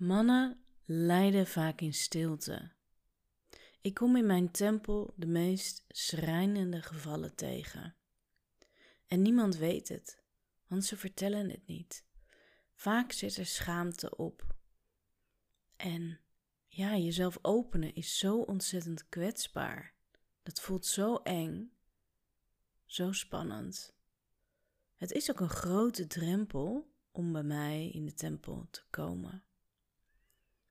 Mannen lijden vaak in stilte. Ik kom in mijn tempel de meest schrijnende gevallen tegen. En niemand weet het, want ze vertellen het niet. Vaak zit er schaamte op. En ja, jezelf openen is zo ontzettend kwetsbaar. Dat voelt zo eng, zo spannend. Het is ook een grote drempel om bij mij in de tempel te komen.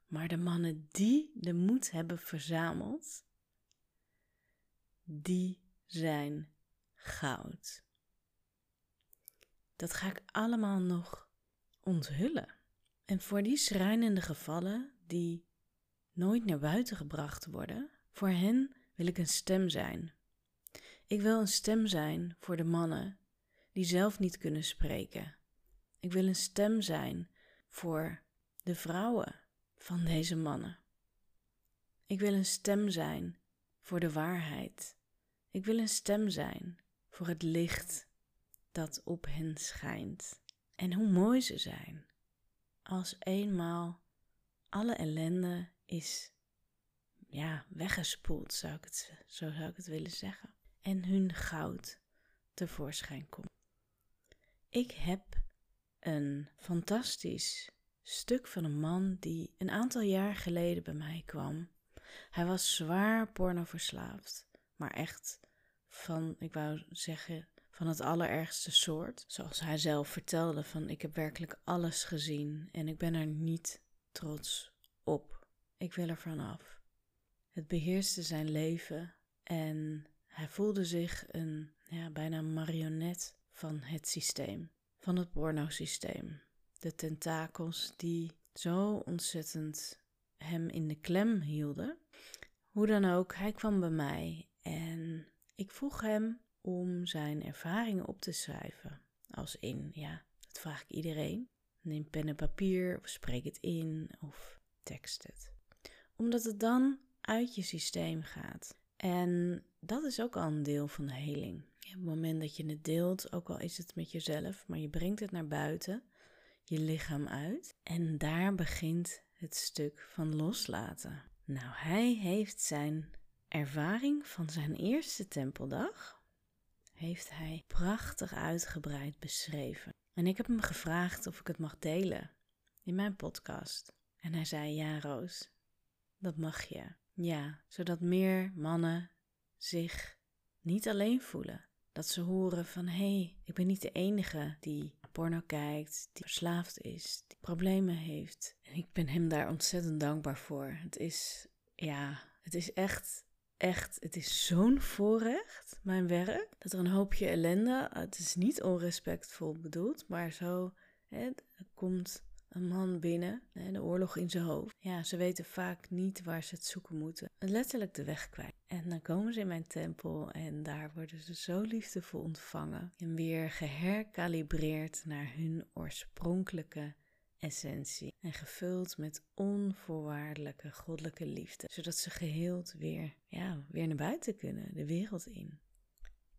Maar de mannen die de moed hebben verzameld, die zijn goud. Dat ga ik allemaal nog onthullen. En voor die schrijnende gevallen die nooit naar buiten gebracht worden, voor hen wil ik een stem zijn. Ik wil een stem zijn voor de mannen die zelf niet kunnen spreken. Ik wil een stem zijn voor de vrouwen van deze mannen. Ik wil een stem zijn voor de waarheid. Ik wil een stem zijn voor het licht dat op hen schijnt. En hoe mooi ze zijn als eenmaal alle ellende is ja, weggespoeld, zou ik het, zo zou ik het willen zeggen. En hun goud tevoorschijn komt. Ik heb een fantastisch stuk van een man die een aantal jaar geleden bij mij kwam. Hij was zwaar pornoverslaafd, maar echt van, ik wou zeggen, van het allerergste soort. Zoals hij zelf vertelde van ik heb werkelijk alles gezien en ik ben er niet trots op. Ik wil er vanaf. Het beheerste zijn leven en hij voelde zich een ja, bijna marionet van het systeem, van het pornosysteem de tentakels die zo ontzettend hem in de klem hielden. Hoe dan ook, hij kwam bij mij en ik vroeg hem om zijn ervaringen op te schrijven. Als in, ja, dat vraag ik iedereen. Neem pen en papier of spreek het in of tekst het. Omdat het dan uit je systeem gaat. En dat is ook al een deel van de heling. Op het moment dat je het deelt, ook al is het met jezelf, maar je brengt het naar buiten, je lichaam uit. En daar begint het stuk van loslaten. Nou, hij heeft zijn ervaring van zijn eerste tempeldag, heeft hij prachtig uitgebreid beschreven. En ik heb hem gevraagd of ik het mag delen in mijn podcast. En hij zei: Ja, Roos, dat mag je. Ja, zodat meer mannen zich niet alleen voelen. Dat ze horen van hé, hey, ik ben niet de enige die porno kijkt, die verslaafd is, die problemen heeft. En ik ben hem daar ontzettend dankbaar voor. Het is, ja, het is echt, echt, het is zo'n voorrecht, mijn werk, dat er een hoopje ellende, het is niet onrespectvol bedoeld, maar zo, hè, komt een man binnen, de oorlog in zijn hoofd. Ja, ze weten vaak niet waar ze het zoeken moeten. Letterlijk de weg kwijt. En dan komen ze in mijn tempel en daar worden ze zo liefdevol ontvangen en weer geherkalibreerd naar hun oorspronkelijke essentie en gevuld met onvoorwaardelijke goddelijke liefde, zodat ze geheeld weer, ja, weer naar buiten kunnen, de wereld in.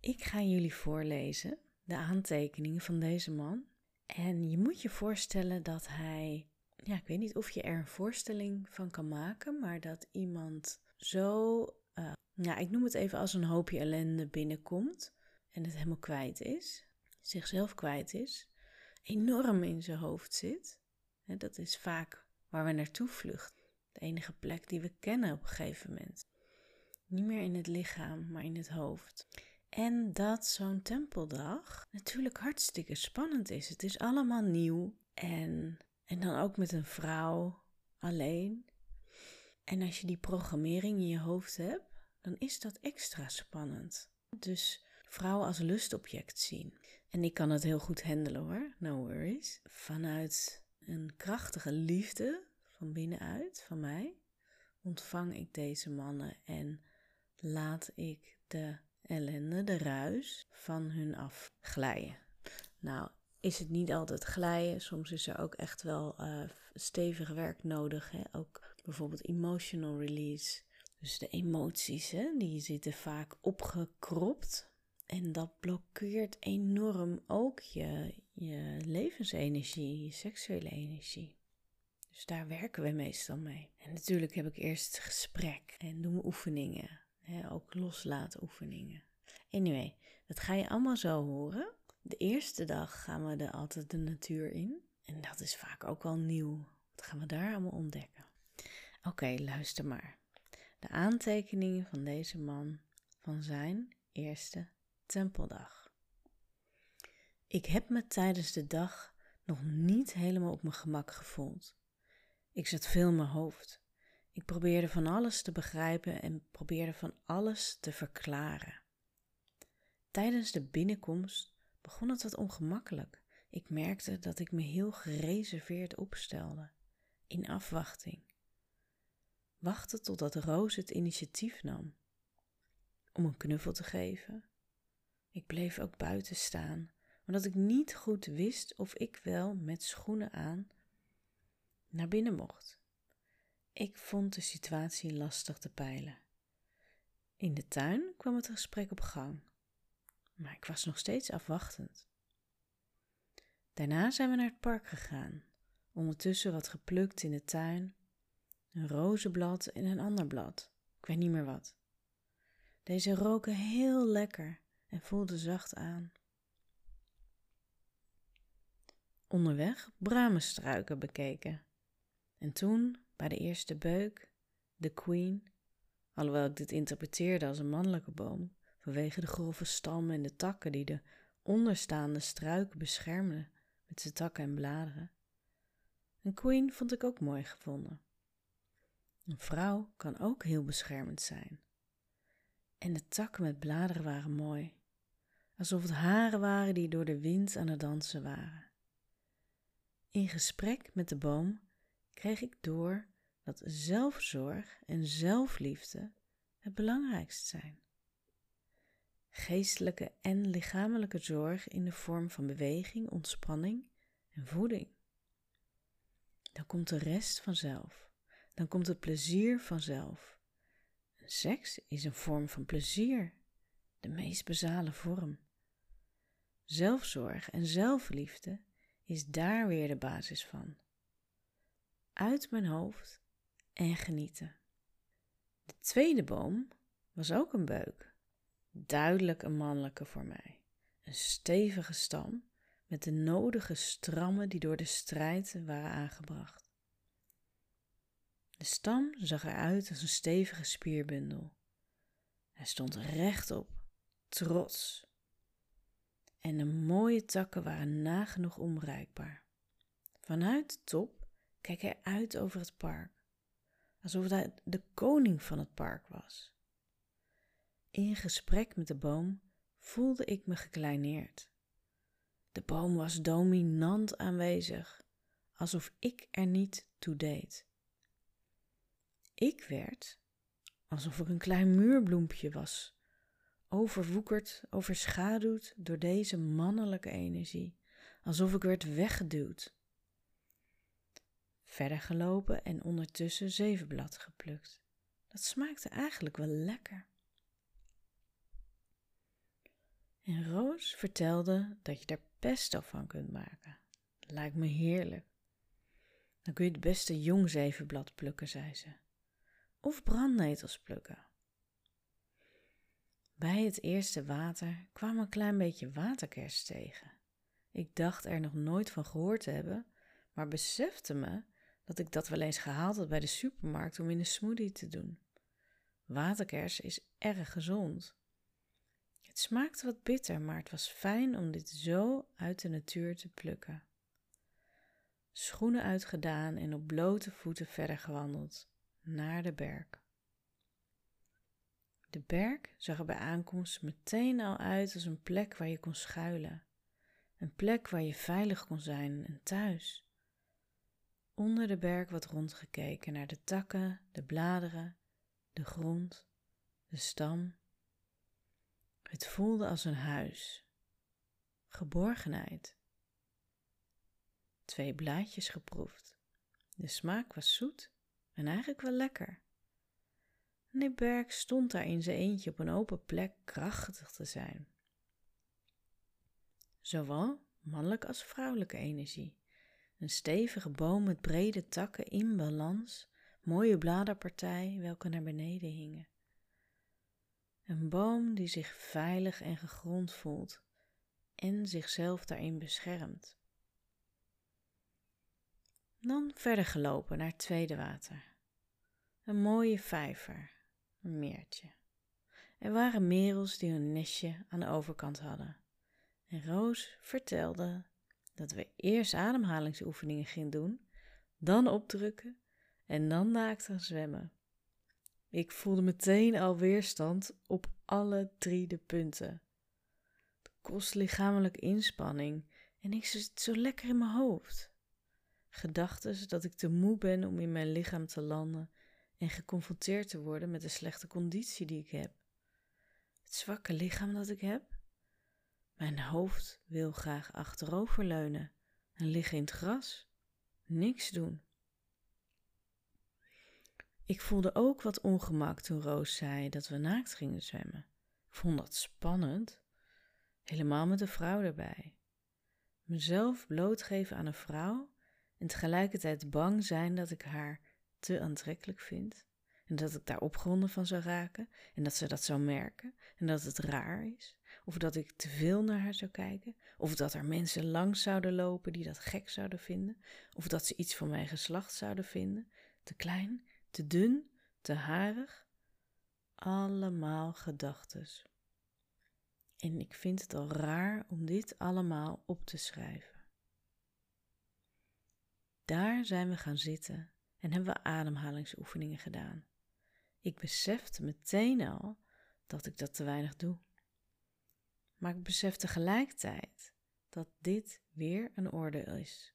Ik ga jullie voorlezen de aantekeningen van deze man en je moet je voorstellen dat hij, ja, ik weet niet of je er een voorstelling van kan maken, maar dat iemand zo, uh, ja, ik noem het even als een hoopje ellende binnenkomt en het helemaal kwijt is, zichzelf kwijt is, enorm in zijn hoofd zit. Dat is vaak waar we naartoe vluchten. De enige plek die we kennen op een gegeven moment. Niet meer in het lichaam, maar in het hoofd. En dat zo'n tempeldag natuurlijk hartstikke spannend is. Het is allemaal nieuw en, en dan ook met een vrouw alleen. En als je die programmering in je hoofd hebt, dan is dat extra spannend. Dus vrouwen als lustobject zien. En ik kan het heel goed handelen hoor, no worries. Vanuit een krachtige liefde van binnenuit, van mij, ontvang ik deze mannen en laat ik de ellende, de ruis van hun afglijden. Nou, is het niet altijd glijden. Soms is er ook echt wel uh, stevig werk nodig. Hè? Ook bijvoorbeeld emotional release. Dus de emoties, hè, die zitten vaak opgekropt. En dat blokkeert enorm ook je, je levensenergie, je seksuele energie. Dus daar werken we meestal mee. En natuurlijk heb ik eerst gesprek en doen we oefeningen. Ook loslaten oefeningen. Anyway, dat ga je allemaal zo horen. De eerste dag gaan we er altijd de natuur in. En dat is vaak ook al nieuw. Wat gaan we daar allemaal ontdekken? Oké, luister maar. De aantekeningen van deze man van zijn eerste tempeldag. Ik heb me tijdens de dag nog niet helemaal op mijn gemak gevoeld. Ik zat veel in mijn hoofd. Ik probeerde van alles te begrijpen en probeerde van alles te verklaren. Tijdens de binnenkomst begon het wat ongemakkelijk. Ik merkte dat ik me heel gereserveerd opstelde, in afwachting. Wachtte totdat Roos het initiatief nam om een knuffel te geven. Ik bleef ook buiten staan, omdat ik niet goed wist of ik wel met schoenen aan naar binnen mocht. Ik vond de situatie lastig te peilen. In de tuin kwam het gesprek op gang, maar ik was nog steeds afwachtend. Daarna zijn we naar het park gegaan, ondertussen wat geplukt in de tuin, een rozenblad en een ander blad, ik weet niet meer wat. Deze roken heel lekker en voelden zacht aan. Onderweg bramenstruiken bekeken. En toen, bij de eerste beuk, de queen, alhoewel ik dit interpreteerde als een mannelijke boom, vanwege de grove stam en de takken die de onderstaande struiken beschermden met zijn takken en bladeren. Een queen vond ik ook mooi gevonden. Een vrouw kan ook heel beschermend zijn. En de takken met bladeren waren mooi, alsof het haren waren die door de wind aan het dansen waren. In gesprek met de boom kreeg ik door dat zelfzorg en zelfliefde het belangrijkst zijn. Geestelijke en lichamelijke zorg in de vorm van beweging, ontspanning en voeding. Dan komt de rest vanzelf. Dan komt het plezier vanzelf. Seks is een vorm van plezier, de meest basale vorm. Zelfzorg en zelfliefde is daar weer de basis van. Uit mijn hoofd en genieten. De tweede boom was ook een beuk. Duidelijk een mannelijke voor mij. Een stevige stam met de nodige strammen die door de strijd waren aangebracht. De stam zag eruit als een stevige spierbundel. Hij stond rechtop, trots. En de mooie takken waren nagenoeg onbereikbaar. Vanuit de top keek hij uit over het park, alsof hij de koning van het park was. In gesprek met de boom voelde ik me gekleineerd. De boom was dominant aanwezig, alsof ik er niet toe deed. Ik werd alsof ik een klein muurbloempje was, overwoekerd, overschaduwd door deze mannelijke energie, alsof ik werd weggeduwd. Verder gelopen en ondertussen zevenblad geplukt. Dat smaakte eigenlijk wel lekker. En Roos vertelde dat je er pesto van kunt maken. Lijkt me heerlijk. Dan kun je het beste jong zevenblad plukken, zei ze of brandnetels plukken. Bij het eerste water kwam een klein beetje waterkers tegen. Ik dacht er nog nooit van gehoord te hebben, maar besefte me dat ik dat wel eens gehaald had bij de supermarkt om in een smoothie te doen. Waterkers is erg gezond. Het smaakte wat bitter, maar het was fijn om dit zo uit de natuur te plukken. Schoenen uitgedaan en op blote voeten verder gewandeld naar de berg. De berg zag er bij aankomst meteen al uit als een plek waar je kon schuilen, een plek waar je veilig kon zijn en thuis. Onder de berg wat rondgekeken naar de takken, de bladeren, de grond, de stam. Het voelde als een huis, geborgenheid. Twee blaadjes geproefd. De smaak was zoet en eigenlijk wel lekker. En berg stond daar in zijn eentje op een open plek krachtig te zijn. Zowel mannelijke als vrouwelijke energie. Een stevige boom met brede takken in balans, mooie bladerpartij welke naar beneden hingen. Een boom die zich veilig en gegrond voelt en zichzelf daarin beschermt. Dan verder gelopen naar het tweede water. Een mooie vijver, een meertje. Er waren merels die hun nestje aan de overkant hadden. En Roos vertelde dat we eerst ademhalingsoefeningen gingen doen, dan opdrukken en dan naakt gaan zwemmen. Ik voelde meteen al weerstand op alle drie de punten. Het kost lichamelijke inspanning en ik zit zo lekker in mijn hoofd. Gedachten dat ik te moe ben om in mijn lichaam te landen en geconfronteerd te worden met de slechte conditie die ik heb. Het zwakke lichaam dat ik heb. Mijn hoofd wil graag achteroverleunen en liggen in het gras. Niks doen. Ik voelde ook wat ongemak toen Roos zei dat we naakt gingen zwemmen. Ik vond dat spannend, helemaal met een vrouw erbij. Mezelf blootgeven aan een vrouw en tegelijkertijd bang zijn dat ik haar te aantrekkelijk vind en dat ik daar opgewonden van zou raken en dat ze dat zou merken en dat het raar is of dat ik te veel naar haar zou kijken of dat er mensen langs zouden lopen die dat gek zouden vinden of dat ze iets van mijn geslacht zouden vinden, te klein, te dun, te harig. Allemaal gedachtes. En ik vind het al raar om dit allemaal op te schrijven. Daar zijn we gaan zitten en hebben we ademhalingsoefeningen gedaan. Ik besefte meteen al dat ik dat te weinig doe. Maar ik besef tegelijkertijd dat dit weer een oordeel is.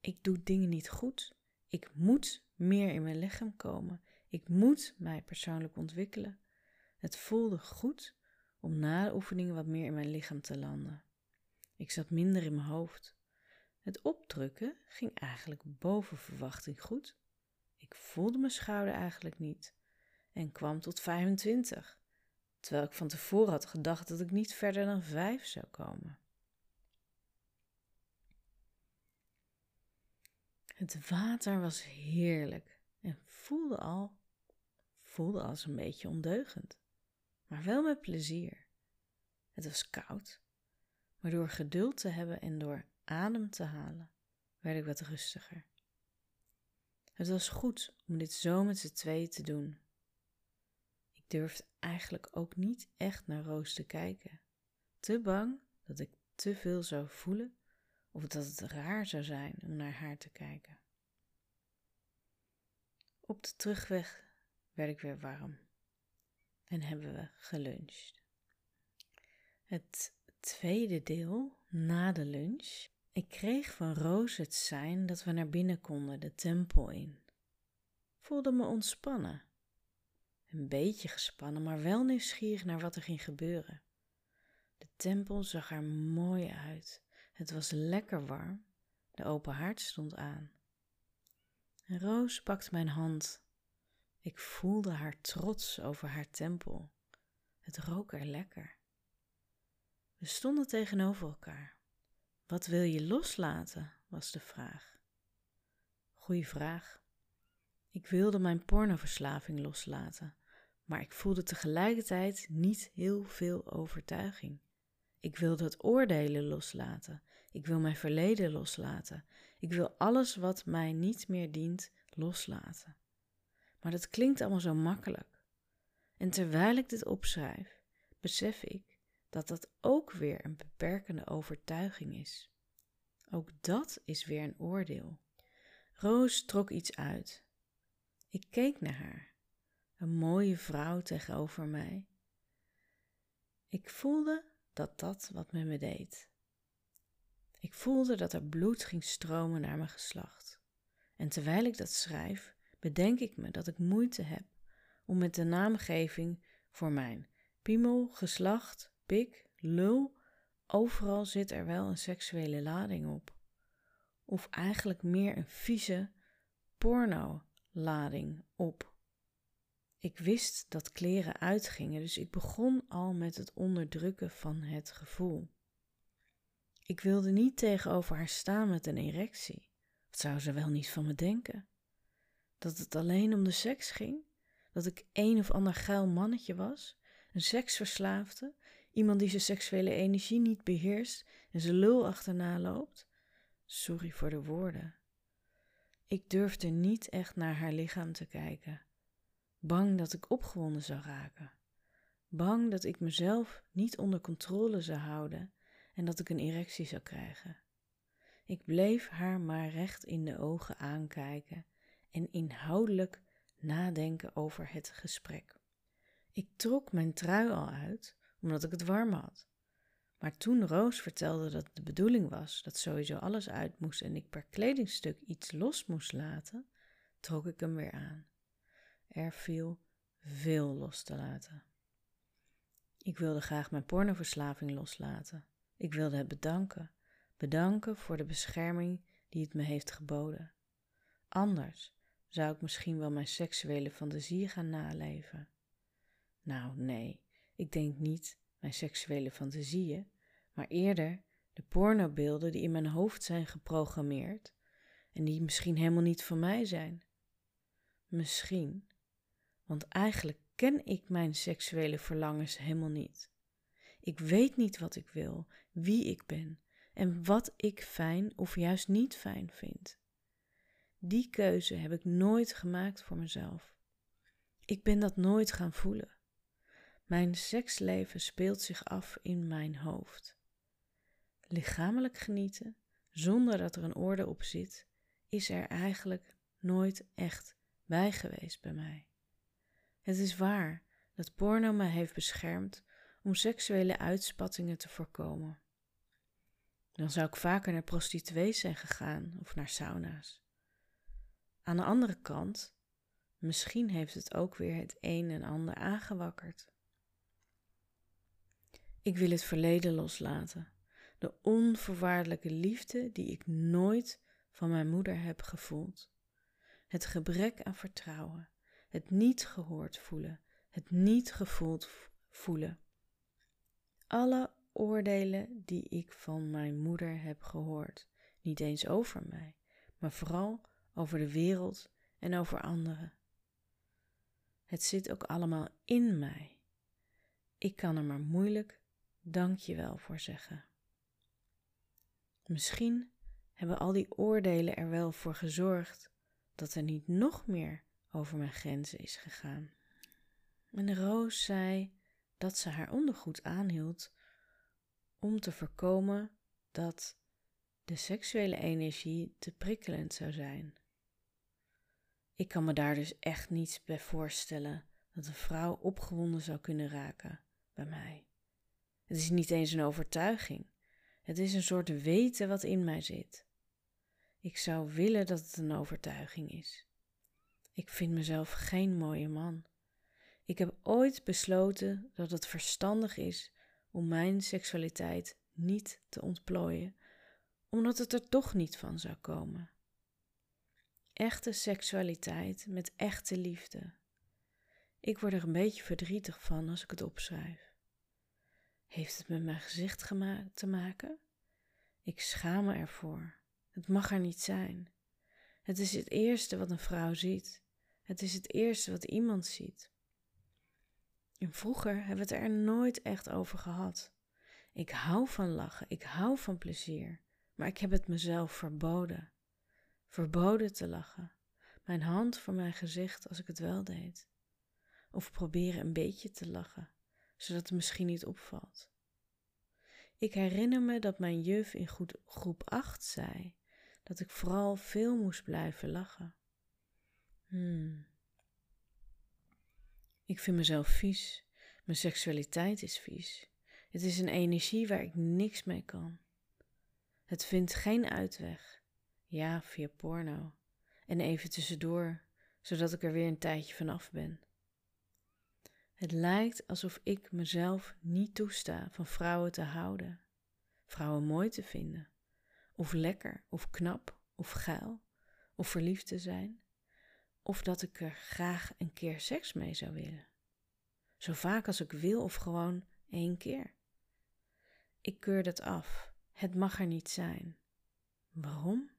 Ik doe dingen niet goed. Ik moet meer in mijn lichaam komen. Ik moet mij persoonlijk ontwikkelen. Het voelde goed om na de oefeningen wat meer in mijn lichaam te landen. Ik zat minder in mijn hoofd. Het opdrukken ging eigenlijk boven verwachting goed. Ik voelde mijn schouder eigenlijk niet en kwam tot 25, terwijl ik van tevoren had gedacht dat ik niet verder dan 5 zou komen. Het water was heerlijk en voelde al, voelde als een beetje ondeugend, maar wel met plezier. Het was koud, maar door geduld te hebben en door adem te halen, werd ik wat rustiger. Het was goed om dit zo met z'n tweeën te doen. Ik durfde eigenlijk ook niet echt naar Roos te kijken. Te bang dat ik te veel zou voelen of dat het raar zou zijn om naar haar te kijken. Op de terugweg werd ik weer warm en hebben we geluncht. Het tweede deel, na de lunch, ik kreeg van Roos het sein dat we naar binnen konden, de tempel in. Voelde me ontspannen. Een beetje gespannen, maar wel nieuwsgierig naar wat er ging gebeuren. De tempel zag er mooi uit. Het was lekker warm. De open haard stond aan. Roos pakte mijn hand. Ik voelde haar trots over haar tempel. Het rook er lekker. We stonden tegenover elkaar. Wat wil je loslaten? was de vraag. Goeie vraag. Ik wilde mijn pornoverslaving loslaten, maar ik voelde tegelijkertijd niet heel veel overtuiging. Ik wilde het oordelen loslaten. Ik wil mijn verleden loslaten. Ik wil alles wat mij niet meer dient loslaten. Maar dat klinkt allemaal zo makkelijk. En terwijl ik dit opschrijf, besef ik dat dat ook weer een beperkende overtuiging is. Ook dat is weer een oordeel. Roos trok iets uit. Ik keek naar haar, een mooie vrouw tegenover mij. Ik voelde dat dat wat met me deed. Ik voelde dat er bloed ging stromen naar mijn geslacht. En terwijl ik dat schrijf, bedenk ik me dat ik moeite heb om met de naamgeving voor mijn piemel, geslacht, pik, lul, overal zit er wel een seksuele lading op. Of eigenlijk meer een vieze porno-lading op. Ik wist dat kleren uitgingen, dus ik begon al met het onderdrukken van het gevoel. Ik wilde niet tegenover haar staan met een erectie. Wat zou ze wel niet van me denken? Dat het alleen om de seks ging? Dat ik een of ander geil mannetje was? Een seksverslaafde? Iemand die zijn seksuele energie niet beheerst en zijn lul achterna loopt? Sorry voor de woorden. Ik durfde niet echt naar haar lichaam te kijken. Bang dat ik opgewonden zou raken. Bang dat ik mezelf niet onder controle zou houden en dat ik een erectie zou krijgen. Ik bleef haar maar recht in de ogen aankijken en inhoudelijk nadenken over het gesprek. Ik trok mijn trui al uit, omdat ik het warm had. Maar toen Roos vertelde dat de bedoeling was dat sowieso alles uit moest en ik per kledingstuk iets los moest laten, trok ik hem weer aan. Er viel veel los te laten. Ik wilde graag mijn pornoverslaving loslaten. Ik wilde het bedanken. Bedanken voor de bescherming die het me heeft geboden. Anders zou ik misschien wel mijn seksuele fantasie gaan naleven. Nou, nee, ik denk niet mijn seksuele fantasieën, maar eerder de pornobeelden die in mijn hoofd zijn geprogrammeerd en die misschien helemaal niet van mij zijn. Misschien, want eigenlijk ken ik mijn seksuele verlangens helemaal niet. Ik weet niet wat ik wil, wie ik ben en wat ik fijn of juist niet fijn vind. Die keuze heb ik nooit gemaakt voor mezelf. Ik ben dat nooit gaan voelen. Mijn seksleven speelt zich af in mijn hoofd. Lichamelijk genieten, zonder dat er een orde op zit, is er eigenlijk nooit echt bij geweest bij mij. Het is waar dat porno mij heeft beschermd om seksuele uitspattingen te voorkomen. Dan zou ik vaker naar prostituees zijn gegaan of naar sauna's. Aan de andere kant, misschien heeft het ook weer het een en ander aangewakkerd. Ik wil het verleden loslaten, de onvoorwaardelijke liefde die ik nooit van mijn moeder heb gevoeld, het gebrek aan vertrouwen, het niet gehoord voelen, het niet gevoeld voelen. Alle oordelen die ik van mijn moeder heb gehoord, niet eens over mij, maar vooral over de wereld en over anderen. Het zit ook allemaal in mij. Ik kan er maar moeilijk dankjewel voor zeggen. Misschien hebben al die oordelen er wel voor gezorgd dat er niet nog meer over mijn grenzen is gegaan. En Roos zei dat ze haar ondergoed aanhield om te voorkomen dat de seksuele energie te prikkelend zou zijn. Ik kan me daar dus echt niets bij voorstellen dat een vrouw opgewonden zou kunnen raken bij mij. Het is niet eens een overtuiging. Het is een soort weten wat in mij zit. Ik zou willen dat het een overtuiging is. Ik vind mezelf geen mooie man. Ik heb ooit besloten dat het verstandig is om mijn seksualiteit niet te ontplooien, omdat het er toch niet van zou komen. Echte seksualiteit met echte liefde. Ik word er een beetje verdrietig van als ik het opschrijf. Heeft het met mijn gezicht te maken? Ik schaam me ervoor. Het mag er niet zijn. Het is het eerste wat een vrouw ziet. Het is het eerste wat iemand ziet. En vroeger hebben we het er nooit echt over gehad. Ik hou van lachen, ik hou van plezier, maar ik heb het mezelf verboden. Verboden te lachen. Mijn hand voor mijn gezicht als ik het wel deed. Of proberen een beetje te lachen, zodat het misschien niet opvalt. Ik herinner me dat mijn juf in groep 8 zei dat ik vooral veel moest blijven lachen. Hmm. Ik vind mezelf vies. Mijn seksualiteit is vies. Het is een energie waar ik niks mee kan. Het vindt geen uitweg. Ja, via porno. En even tussendoor, zodat ik er weer een tijdje vanaf ben. Het lijkt alsof ik mezelf niet toesta van vrouwen te houden, vrouwen mooi te vinden, of lekker, of knap, of geil, of verliefd te zijn, of dat ik er graag een keer seks mee zou willen. Zo vaak als ik wil of gewoon één keer. Ik keur dat af, Het mag er niet zijn. Waarom?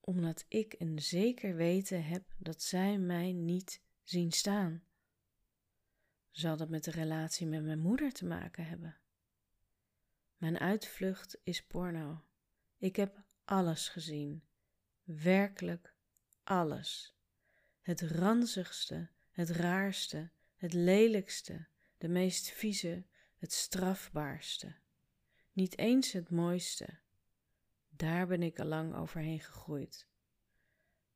Omdat ik een zeker weten heb dat zij mij niet zien staan. Zal dat met de relatie met mijn moeder te maken hebben? Mijn uitvlucht is porno. Ik heb alles gezien. Werkelijk alles. Het ranzigste, het raarste, het lelijkste, de meest vieze, het strafbaarste. Niet eens het mooiste. Daar ben ik al lang overheen gegroeid.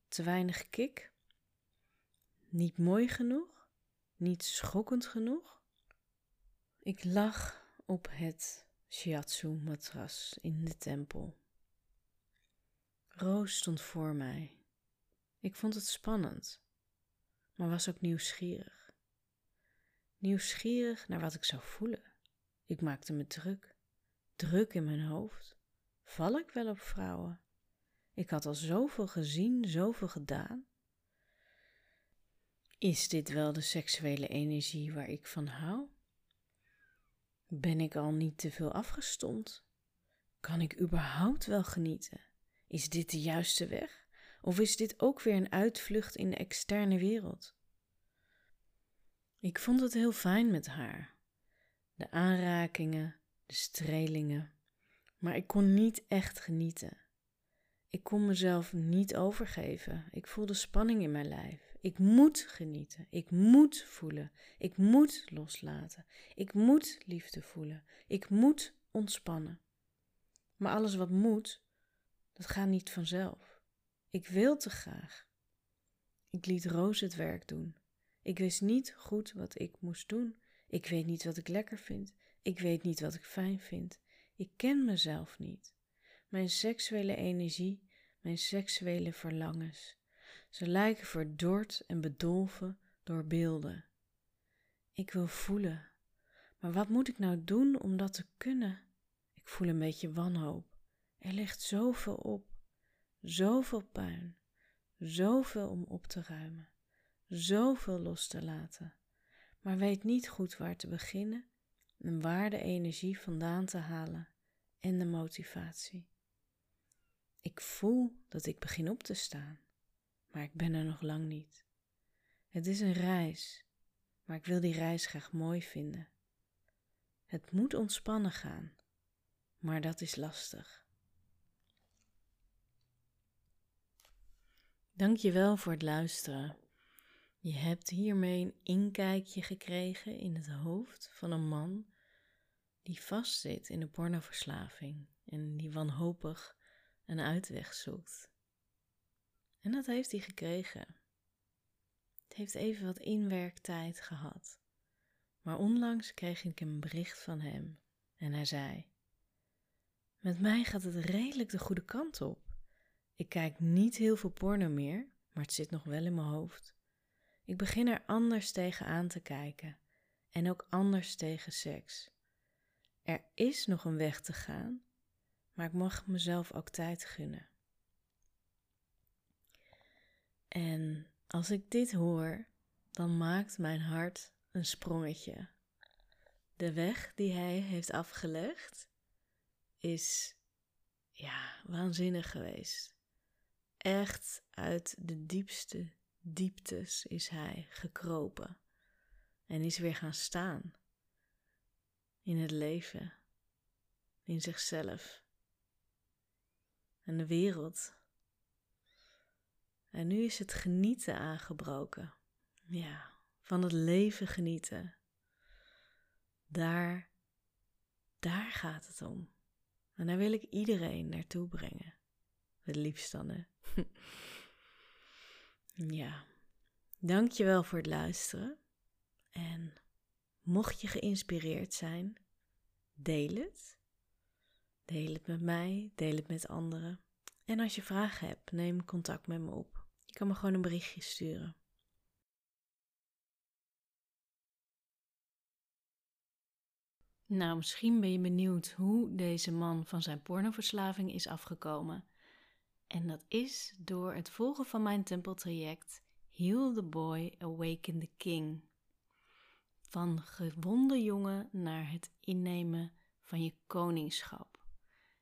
Te weinig kik? Niet mooi genoeg? Niet schokkend genoeg? Ik lag op het shiatsu-matras in de tempel. Roos stond voor mij. Ik vond het spannend, maar was ook nieuwsgierig. Nieuwsgierig naar wat ik zou voelen. Ik maakte me druk, druk in mijn hoofd. Val ik wel op vrouwen? Ik had al zoveel gezien, zoveel gedaan. Is dit wel de seksuele energie waar ik van hou? Ben ik al niet te veel afgestomd? Kan ik überhaupt wel genieten? Is dit de juiste weg? Of is dit ook weer een uitvlucht in de externe wereld? Ik vond het heel fijn met haar. De aanrakingen, de strelingen. Maar ik kon niet echt genieten. Ik kon mezelf niet overgeven. Ik voelde spanning in mijn lijf. Ik moet genieten. Ik moet voelen. Ik moet loslaten. Ik moet liefde voelen. Ik moet ontspannen. Maar alles wat moet, dat gaat niet vanzelf. Ik wil te graag. Ik liet Roos het werk doen. Ik wist niet goed wat ik moest doen. Ik weet niet wat ik lekker vind. Ik weet niet wat ik fijn vind. Ik ken mezelf niet. Mijn seksuele energie, mijn seksuele verlangens. Ze lijken verdord en bedolven door beelden. Ik wil voelen. Maar wat moet ik nou doen om dat te kunnen? Ik voel een beetje wanhoop. Er ligt zoveel op, zoveel puin, zoveel om op te ruimen, zoveel los te laten, maar weet niet goed waar te beginnen en waar de energie vandaan te halen en de motivatie. Ik voel dat ik begin op te staan, maar ik ben er nog lang niet. Het is een reis, maar ik wil die reis graag mooi vinden. Het moet ontspannen gaan, maar dat is lastig. Dank je wel voor het luisteren. Je hebt hiermee een inkijkje gekregen in het hoofd van een man die vastzit in de pornoverslaving en die wanhopig een uitweg zoekt. En dat heeft hij gekregen. Het heeft even wat inwerktijd gehad. Maar onlangs kreeg ik een bericht van hem en hij zei: Met mij gaat het redelijk de goede kant op. Ik kijk niet heel veel porno meer, maar het zit nog wel in mijn hoofd. Ik begin er anders tegen aan te kijken en ook anders tegen seks. Er is nog een weg te gaan, maar ik mag mezelf ook tijd gunnen. En als ik dit hoor, dan maakt mijn hart een sprongetje. De weg die hij heeft afgelegd is ja, waanzinnig geweest. Echt uit de diepste dieptes is hij gekropen en is weer gaan staan in het leven, in zichzelf en de wereld. En nu is het genieten aangebroken. Ja, van het leven genieten. Daar, daar gaat het om. En daar wil ik iedereen naartoe brengen. Het liefst dan, hè? ja, dankjewel voor het luisteren. En mocht je geïnspireerd zijn, deel het. Deel het met mij, deel het met anderen. En als je vragen hebt, neem contact met me op. Je kan me gewoon een berichtje sturen. Nou, misschien ben je benieuwd hoe deze man van zijn pornoverslaving is afgekomen. En dat is door het volgen van mijn tempeltraject Heal the Boy, Awaken the King. Van gewonde jongen naar het innemen van je koningschap.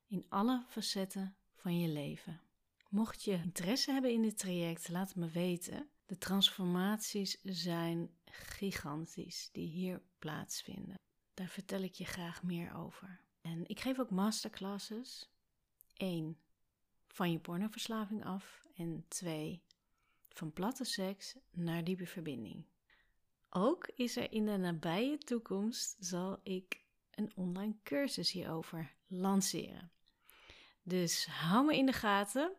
in alle facetten van je leven. Mocht je interesse hebben in dit traject, laat het me weten. De transformaties zijn gigantisch die hier plaatsvinden. Daar vertel ik je graag meer over. En ik geef ook masterclasses. 1. Van je pornoverslaving af. En 2. Van platte seks naar diepe verbinding. Ook is er in de nabije toekomst zal ik een online cursus hierover lanceren. Dus hou me in de gaten.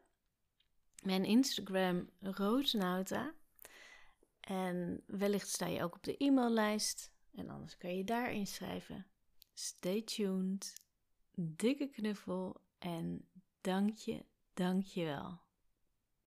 Mijn Instagram Roosnauta. En wellicht sta je ook op de e-maillijst. En anders kan je daar inschrijven. Stay tuned. Dikke knuffel en dank je, dank je wel.